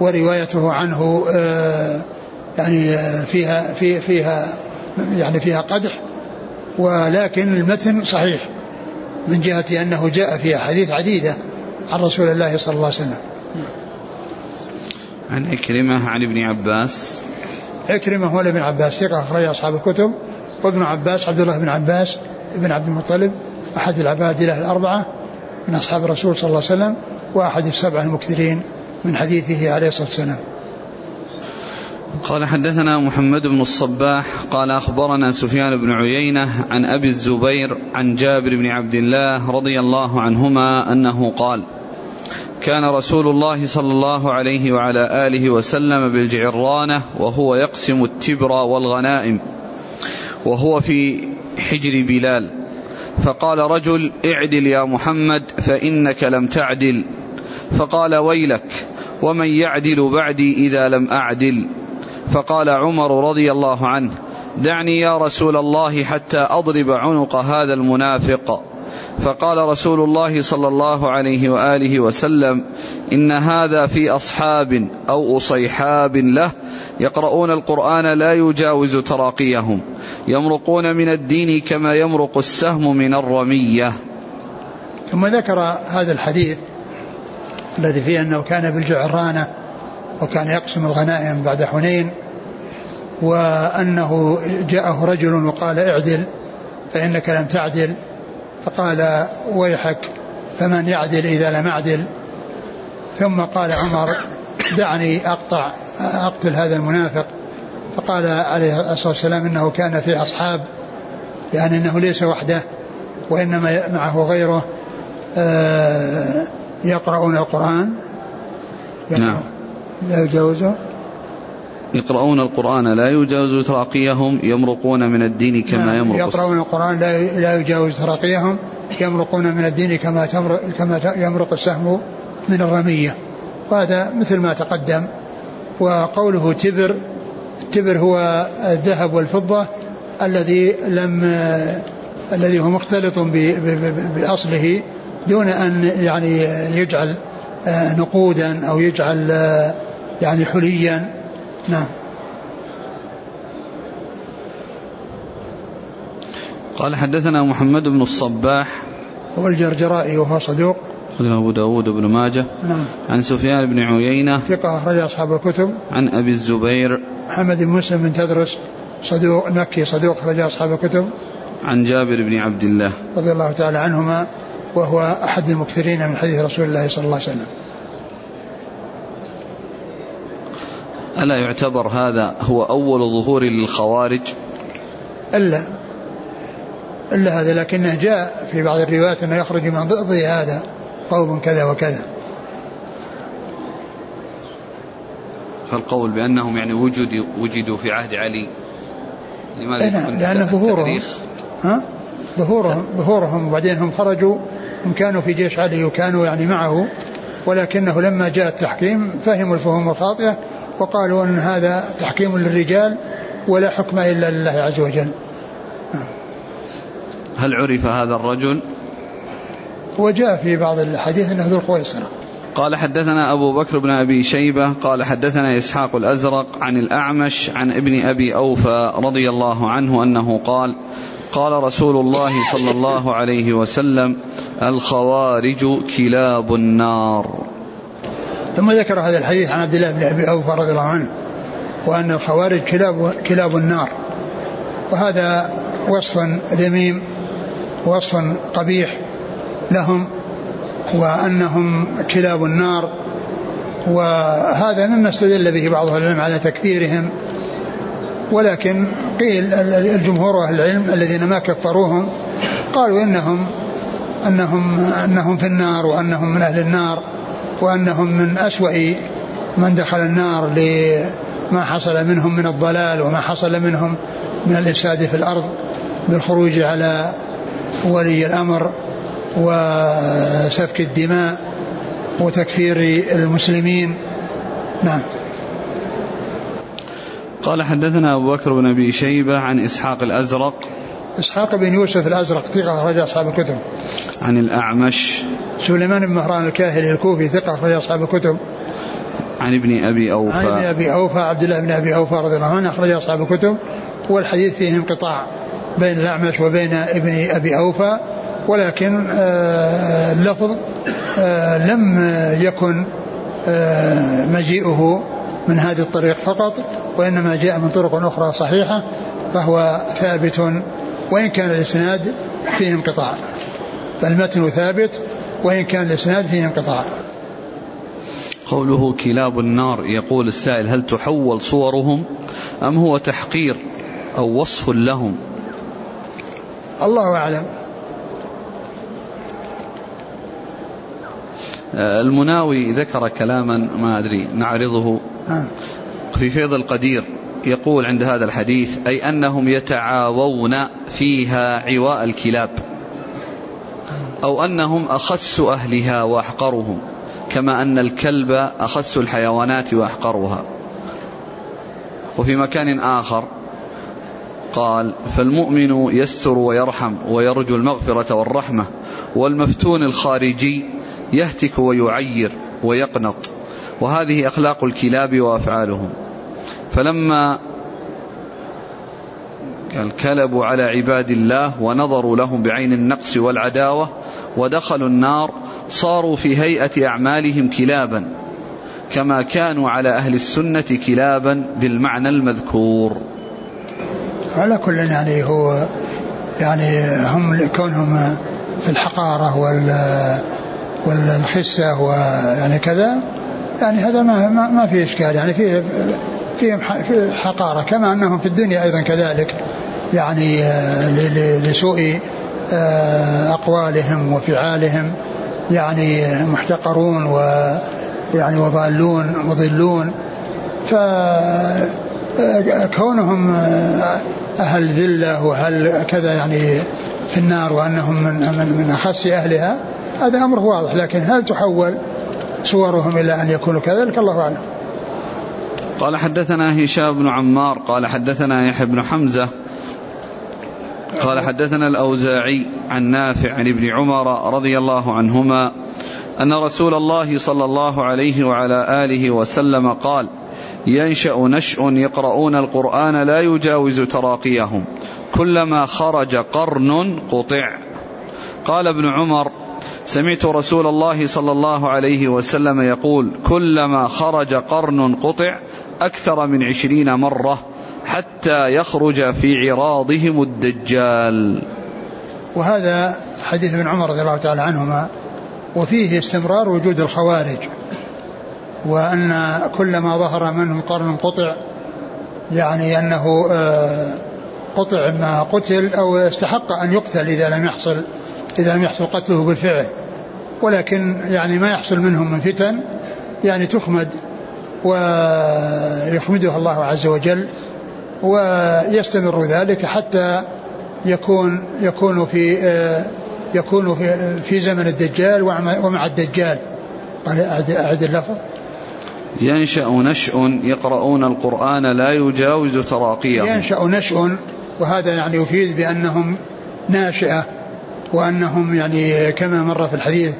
وروايته عنه آه، يعني آه، فيها في فيها يعني فيها قدح ولكن المتن صحيح من جهة أنه جاء في أحاديث عديدة عن رسول الله صلى الله عليه وسلم. عن عكرمة عن ابن عباس. عكرمة هو ابن عباس ثقة أخرج أصحاب الكتب. وابن عباس عبد الله بن عباس بن عبد المطلب أحد العبادلة الأربعة من أصحاب الرسول صلى الله عليه وسلم وأحد السبعة المكثرين من حديثه عليه الصلاة والسلام. قال حدثنا محمد بن الصباح قال أخبرنا سفيان بن عيينة عن أبي الزبير عن جابر بن عبد الله رضي الله عنهما أنه قال كان رسول الله صلى الله عليه وعلى آله وسلم بالجعرانة وهو يقسم التبر والغنائم وهو في حجر بلال فقال رجل اعدل يا محمد فإنك لم تعدل فقال ويلك ومن يعدل بعدي إذا لم أعدل. فقال عمر رضي الله عنه دعني يا رسول الله حتى أضرب عنق هذا المنافق. فقال رسول الله صلى الله عليه وآله وسلم إن هذا في أصحاب أو أصيحاب له يقرؤون القرآن لا يجاوز تراقيهم يمرقون من الدين كما يمرق السهم من الرمية. ثم ذكر هذا الحديث الذي فيه أنه كان بالجعرانة وكان يقسم الغنائم بعد حنين وأنه جاءه رجل وقال اعدل فإنك لم تعدل فقال ويحك فمن يعدل إذا لم أعدل؟ ثم قال عمر دعني أقطع أقتل هذا المنافق. فقال عليه الصلاة والسلام إنه كان في أصحاب يعني أنه ليس وحده وإنما معه غيره آه، يقرؤون القرآن. نعم. لا يجاوزه يقرؤون القرآن لا يجاوز تراقيهم يمرقون من الدين كما نعم يمرق يقرؤون القرآن لا لا يجاوز تراقيهم يمرقون من الدين كما كما يمرق السهم من الرمية. وهذا مثل ما تقدم. وقوله تبر التبر هو الذهب والفضة الذي لم الذي هو مختلط بأصله دون أن يعني يجعل آه، نقودا أو يجعل يعني حليا. نعم. قال حدثنا محمد بن الصباح. هو الجرجرائي وهو صدوق. أخرجه أبو داود بن ماجه. نعم. عن سفيان بن عيينة. ثقة أخرج أصحاب الكتب. عن أبي الزبير. محمد بن مسلم بن تدرس. صدوق مكي صدوق أخرج أصحاب الكتب. عن جابر بن عبد الله. رضي الله تعالى عنهما وهو أحد المكثرين من حديث رسول الله صلى الله عليه وسلم. ألا يعتبر هذا هو أول ظهور للخوارج؟ إلا إلا هذا لكنه جاء في بعض الروايات أنه يخرج من ضد هذا قوم كذا وكذا. فالقول بأنهم يعني وجدوا وجدوا في عهد علي لماذا إيه يكون لأن ظهورهم؟ ها؟ ظهورهم ظهورهم وبعدين هم خرجوا هم كانوا في جيش علي وكانوا يعني معه ولكنه لما جاء التحكيم فهموا الفهوم الخاطئة وقالوا أن هذا تحكيم للرجال ولا حكم إلا لله عز وجل. هل عرف هذا الرجل؟ وجاء في بعض الحديث أنه ذو الخويصرة قال حدثنا أبو بكر بن أبي شيبة قال حدثنا إسحاق الأزرق عن الأعمش عن ابن أبي أوفى رضي الله عنه أنه قال قال رسول الله صلى الله عليه وسلم الخوارج كلاب النار. ثم ذكر هذا الحديث عن عبد الله بن أبي أوفى رضي الله عنه وأن الخوارج كلاب كلاب النار. وهذا وصف ذميم وصف قبيح لهم وأنهم كلاب النار. وهذا مما استدل به بعض أهل العلم على تكفيرهم ولكن قيل الجمهور أهل العلم الذين ما كفروهم قالوا إنهم أنهم أنهم في النار وأنهم من أهل النار. وأنهم من أسوأ من دخل النار لما حصل منهم من الضلال وما حصل منهم من الإفساد في الأرض بالخروج على ولي الأمر وسفك الدماء وتكفير المسلمين. نعم. قال حدثنا أبو بكر بن أبي شيبة عن إسحاق الأزرق إسحاق بن يوسف الأزرق ثقة أخرج أصحاب الكتب. عن الأعمش. سليمان بن مهران الكاهلي الكوفي ثقة أخرج أصحاب الكتب. عن ابن أبي أوفى. عن ابن أبي أوفى عبد الله بن أبي أوفى رضي الله عنه أخرج أصحاب الكتب. والحديث فيه انقطاع بين الأعمش وبين ابن أبي أوفى ولكن آه، اللفظ آه، لم يكن آه، مجيئه من هذه الطريق فقط وإنما جاء من طرق أخرى صحيحة فهو ثابت وإن كان الإسناد فيه انقطاع. فالمتن ثابت وإن كان الإسناد فيه انقطاع. قوله كلاب النار يقول السائل هل تحول صورهم أم هو تحقير أو وصف لهم؟ الله أعلم. المناوي ذكر كلاما ما أدري نعرضه في فيض القدير. يقول عند هذا الحديث أي أنهم يتعاوون فيها عواء الكلاب أو أنهم أخس أهلها وأحقرهم كما أن الكلب أخس الحيوانات وأحقرها. وفي مكان آخر قال فالمؤمن يستر ويرحم ويرجو المغفرة والرحمة والمفتون الخارجي يهتك ويعير ويقنط وهذه أخلاق الكلاب وأفعالهم. فلما الكلب على عباد الله ونظروا لهم بعين النقص والعداوة ودخلوا النار صاروا في هيئة أعمالهم كلابا كما كانوا على أهل السنة كلابا بالمعنى المذكور. على كل يعني هو يعني هم كونهم في الحقارة وال والخسة ويعني كذا يعني هذا ما ما, في إشكال يعني فيه فيهم حقارة كما أنهم في الدنيا أيضا كذلك يعني آه، لسوء آه، أقوالهم وفعالهم يعني محتقرون ويعني وضالون مضلون. فكونهم آه، أهل ذلة وأهل كذا يعني في النار وأنهم من, من, من أخس أهلها هذا أمر واضح لكن هل تحول صورهم إلى أن يكونوا كذلك؟ الله أعلم. قال حدثنا هشام بن عمار قال حدثنا يحيى بن حمزة قال حدثنا الأوزاعي عن نافع عن ابن عمر رضي الله عنهما أن رسول الله صلى الله عليه وعلى آله وسلم قال ينشأ نشأ يقرؤون القرآن لا يجاوز تراقيهم كلما خرج قرن قطع. قال ابن عمر سمعت رسول الله صلى الله عليه وسلم يقول كلما خرج قرن قطع أكثر من عشرين مرة حتى يخرج في عراضهم الدجال. وهذا حديث ابن عمر رضي الله تعالى عنهما وفيه استمرار وجود الخوارج وأن كلما ظهر منهم قرن قطع يعني أنه آه، قطع ما قتل أو استحق أن يقتل إذا لم يحصل إذا لم يحصل قتله بالفعل. ولكن يعني ما يحصل منهم من فتن يعني تخمد ويخمدها الله عز وجل ويستمر ذلك حتى يكون يكون في آه، يكون في في زمن الدجال ومع الدجال. قال أعد, أعد اللفظ. ينشأ نشأ يقرؤون القرآن لا يجاوز تراقيهم. ينشأ نشأ وهذا يعني يفيد بأنهم ناشئة وأنهم يعني كما مر في الحديث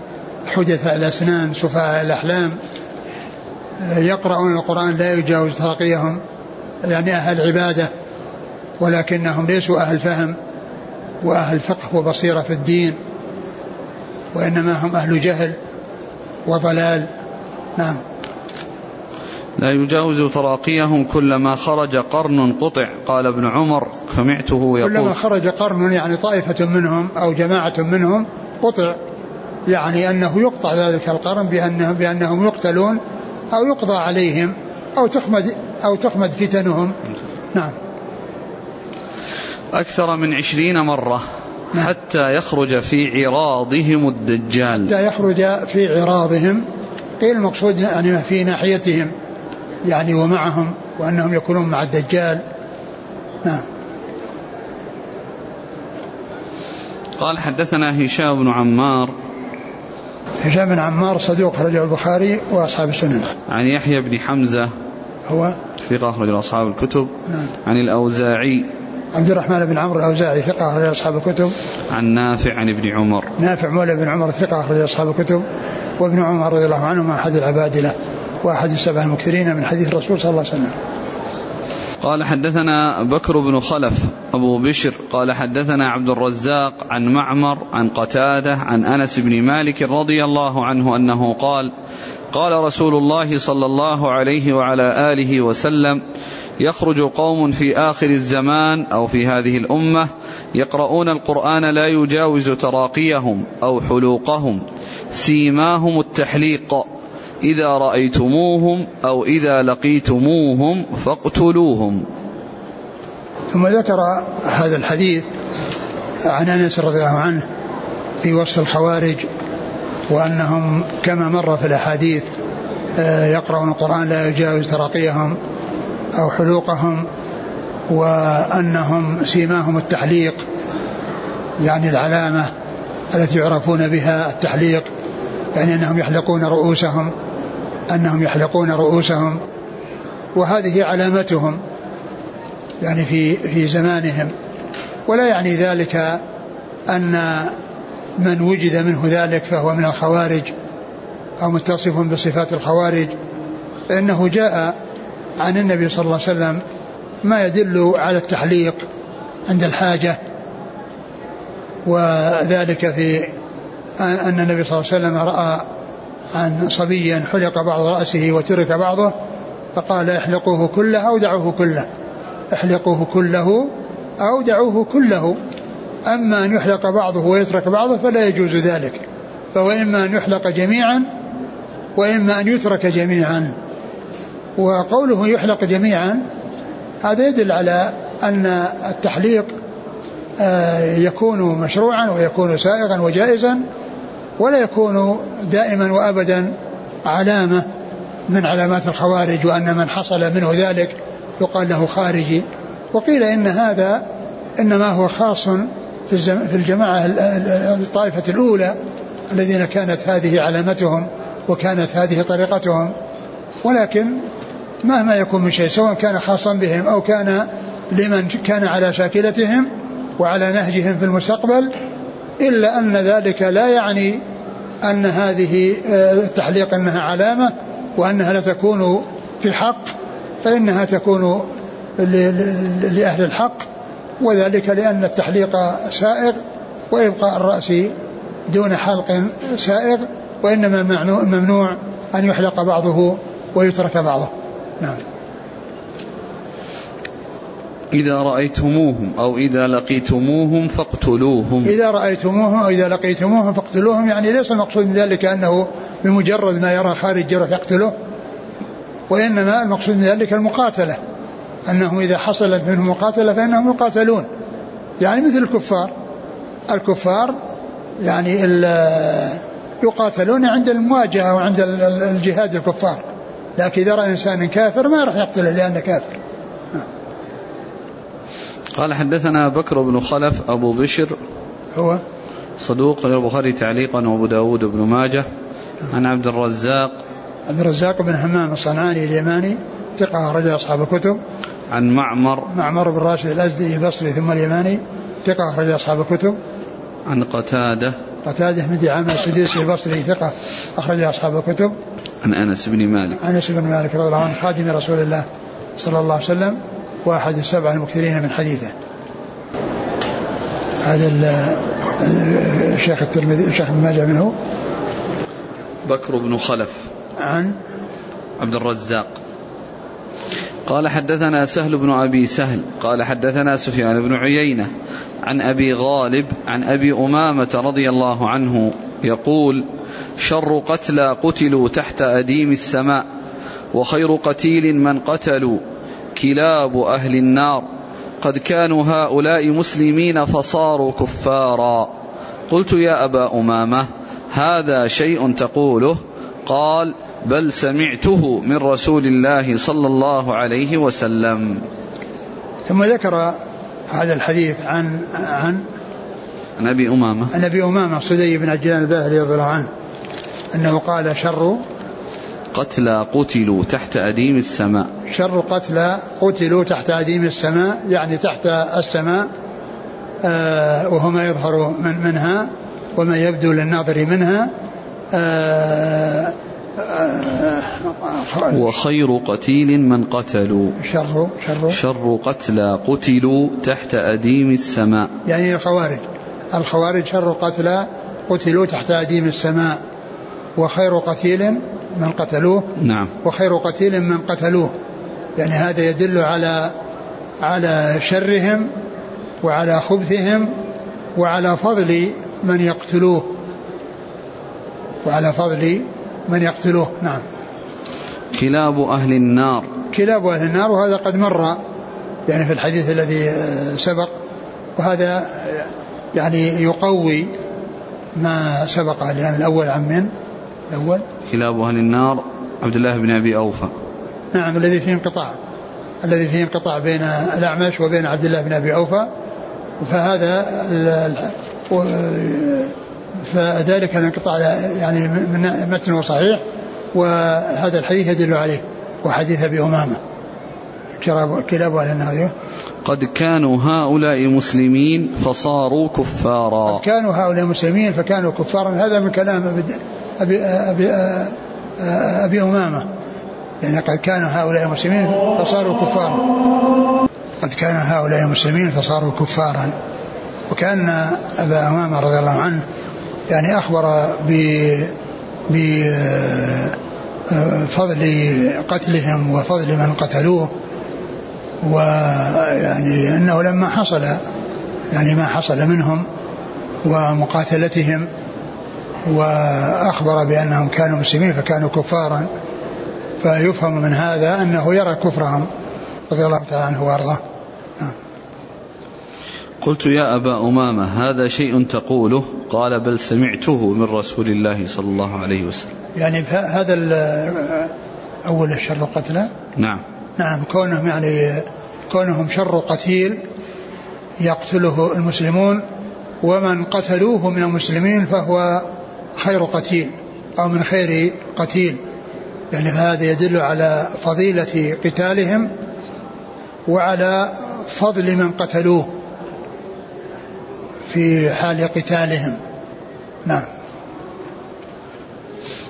حدث الأسنان سفهاء الأحلام. يقرؤون القرآن لا يجاوز تراقيهم يعني أهل عبادة ولكنهم ليسوا أهل فهم وأهل فقه وبصيرة في الدين وإنما هم أهل جهل وضلال. نعم. لا يجاوز تراقيهم كلما خرج قرن قطع قال ابن عمر سمعته يقول. كلما خرج قرن يعني طائفة منهم أو جماعة منهم قطع يعني أنه يقطع ذلك القرن بأنهم, بأنهم يقتلون أو يقضى عليهم أو تخمد أو تخمد فتنهم. نعم. أكثر من عشرين مرة نعم. حتى يخرج في عراضهم الدجال. حتى يخرج في عراضهم. قيل المقصود يعني في ناحيتهم يعني ومعهم وأنهم يكونون مع الدجال. نعم. قال حدثنا هشام بن عمار هشام بن عمار صدوق أخرجه البخاري وأصحاب السنن. عن يحيى بن حمزة هو ثقة أخرج أصحاب الكتب. نعم. عن الأوزاعي. عبد الرحمن بن عمرو الأوزاعي ثقة أخرج أصحاب الكتب. عن نافع عن ابن عمر. نافع مولى بن عمر ثقة أخرج أصحاب الكتب. وابن عمر رضي الله عنهما أحد العبادلة وأحد السبع المكثرين من حديث الرسول صلى الله عليه وسلم. قال حدثنا بكر بن خلف أبو بشر قال حدثنا عبد الرزاق عن معمر عن قتادة عن أنس بن مالك رضي الله عنه أنه قال قال رسول الله صلى الله عليه وعلى آله وسلم يخرج قوم في آخر الزمان أو في هذه الأمة يقرؤون القرآن لا يجاوز تراقيهم أو حلوقهم سيماهم التحليق. إذا رأيتموهم أو إذا لقيتموهم فاقتلوهم. ثم ذكر هذا الحديث عن أنس رضي الله عنه في وصف الخوارج وأنهم كما مر في الأحاديث آه، يقرؤون القرآن لا يجاوز تراقيهم أو حلوقهم وأنهم سيماهم التحليق يعني العلامة التي يعرفون بها التحليق يعني أنهم يحلقون رؤوسهم. أنهم يحلقون رؤوسهم وهذه علامتهم يعني في في زمانهم. ولا يعني ذلك أن من وجد منه ذلك فهو من الخوارج أو متصف بصفات الخوارج. فإنه جاء عن النبي صلى الله عليه وسلم ما يدل على التحليق عند الحاجة وذلك في أن النبي صلى الله عليه وسلم رأى عن صبي حلق بعض رأسه وترك بعضه فقال احلقوه كله أو دعوه كله. احلقوه كله أو دعوه كله. أما أن يحلق بعضه ويترك بعضه فلا يجوز ذلك. فهو إما أن يحلق جميعا وإما أن يترك جميعا. وقوله يحلق جميعا هذا يدل على أن التحليق آه، يكون مشروعا ويكون سائغا وجائزا. ولا يكون دائما وأبدا علامة من علامات الخوارج وأن من حصل منه ذلك يقال له خارجي. وقيل إن هذا إنما هو خاص في في الجماعة الطائفة الأولى الذين كانت هذه علامتهم وكانت هذه طريقتهم. ولكن مهما يكون من شيء سواء كان خاصا بهم أو كان لمن كان على شاكلتهم وعلى نهجهم في المستقبل إلا أن ذلك لا يعني أن هذه آه، التحليق أنها علامة وأنها لا تكون في حق فإنها تكون لأهل الحق وذلك لأن التحليق سائغ وإبقاء الرأس دون حلق سائغ وإنما ممنوع أن يحلق بعضه ويترك بعضه. نعم. إذا رأيتموهم أو إذا لقيتموهم فاقتلوهم. إذا رأيتموهم أو إذا لقيتموهم فاقتلوهم يعني ليس المقصود من ذلك أنه بمجرد ما يرى خارج جرح يقتله وإنما المقصود من ذلك المقاتلة. أنه إذا حصلت منهم مقاتلة فإنهم يقاتلون. يعني مثل الكفار. الكفار يعني يقاتلون عند المواجهة وعند الجهاد الكفار. لكن إذا رأى إنسان كافر ما راح يقتله لأنه كافر. قال حدثنا بكر بن خلف أبو بشر هو؟ صدوق للبخاري تعليقا وأبو داود بن ماجه عن عبد الرزاق. عبد الرزاق بن همام الصنعاني اليماني ثقة رجل أصحاب الكتب. عن معمر. معمر بن راشد الأزدي البصري ثم اليماني ثقة رجل أصحاب الكتب. عن قتادة. قتادة بن دعامة السديسي البصري ثقة أخرج أصحاب الكتب. عن أنس بن مالك. أنس بن مالك رضي الله عنه خادم رسول الله صلى الله عليه وسلم. وأحد السبع المكثرين من حديثه. هذا الشيخ الترمذي الشيخ ابن ماجه منه. بكر بن خلف. عن؟ عبد الرزاق. قال حدثنا سهل بن أبي سهل. قال حدثنا سفيان بن عيينة عن أبي غالب عن أبي أمامة رضي الله عنه يقول شر قتلى قتلوا تحت أديم السماء وخير قتيل من قتلوا. كلاب أهل النار. قد كانوا هؤلاء مسلمين فصاروا كفارا. قلت يا أبا أمامة هذا شيء تقوله؟ قال بل سمعته من رسول الله صلى الله عليه وسلم. ثم ذكر هذا الحديث عن عن عن أبي أمامة. عن أبي أمامة صدي بن عجلان الباهلي رضي الله عنه أنه قال شر قتلى قتلوا تحت أديم السماء. شر قتلى قتلوا تحت أديم السماء يعني تحت السماء آه وهو ما يظهر من منها وما يبدو للناظر منها آه وخير قتيل من قتلوا. شر شر. شر قتلى قتلوا تحت أديم السماء. يعني الخوارج. الخوارج شر قتلى قتلوا تحت أديم السماء. وخير قتيل من قتلوه نعم. وخير قتيل من قتلوه. يعني هذا يدل على على شرهم وعلى خبثهم وعلى فضل من يقتلوه. وعلى فضل من يقتلوه نعم. كلاب أهل النار. كلاب أهل النار وهذا قد مر يعني في الحديث الذي سبق. وهذا يعني يقوي ما سبق لأن الأول عن من؟ الأول؟ كلاب أهل النار عبد الله بن أبي أوفى. نعم الذي فيه انقطاع الذي فيه انقطاع بين الأعمش وبين عبد الله بن أبي أوفى. فهذا فذلك الانقطاع يعني من متنه صحيح وهذا الحديث يدل عليه وحديث أبي أمامة. كلاب أهل النار قد كانوا هؤلاء مسلمين فصاروا كفارا. قد كانوا هؤلاء مسلمين فكانوا كفارا. هذا من كلام أبي أبي, أبي أمامة. يعني قد كانوا هؤلاء مسلمين فصاروا كفارا. قد كان هؤلاء مسلمين فصاروا كفارا. وكأن أبا أمامة رضي الله عنه يعني أخبر بفضل قتلهم وفضل من قتلوه. ويعني أنه لما حصل يعني ما حصل منهم ومقاتلتهم وأخبر بأنهم كانوا مسلمين فكانوا كفارا فيفهم من هذا أنه يرى كفرهم رضي الله تعالى عنه وأرضاه. قلت يا أبا أمامة هذا شيء تقوله؟ قال بل سمعته من رسول الله صلى الله عليه وسلم. يعني هذا أول الشر قتلى نعم. نعم كونهم يعني كونهم شر قتيل يقتله المسلمون ومن قتلوه من المسلمين فهو خير قتيل أو من خير قتيل. يعني هذا يدل على فضيلة قتالهم وعلى فضل من قتلوه في حال قتالهم. نعم.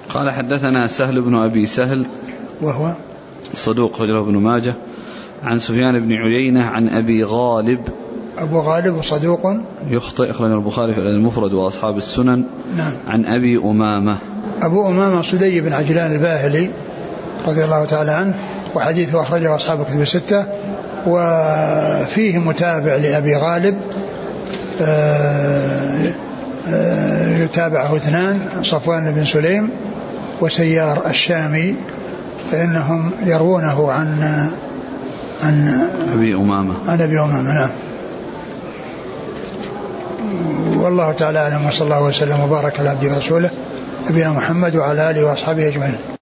قال حدثنا سهل بن أبي سهل وهو صدوق رجله ابن ماجه عن سفيان بن عيينة عن أبي غالب أبو غالب صدوق. يخطئ أخرج البخاري في المفرد وأصحاب السنن. نعم. عن أبي أمامة. أبو أمامة صدي بن عجلان الباهلي رضي الله تعالى عنه وحديثه أخرجه أصحاب الكتب الستة. وفيه متابع لأبي غالب آه، آه، يتابعه اثنان صفوان بن سليم وسيار الشامي فإنهم يروونه عن عن أبي أمامة. عن أبي أمامة نعم. والله تعالى أعلم وصلى الله وسلم وبارك على عبده ورسوله نبينا محمد وعلى آله وأصحابه أجمعين.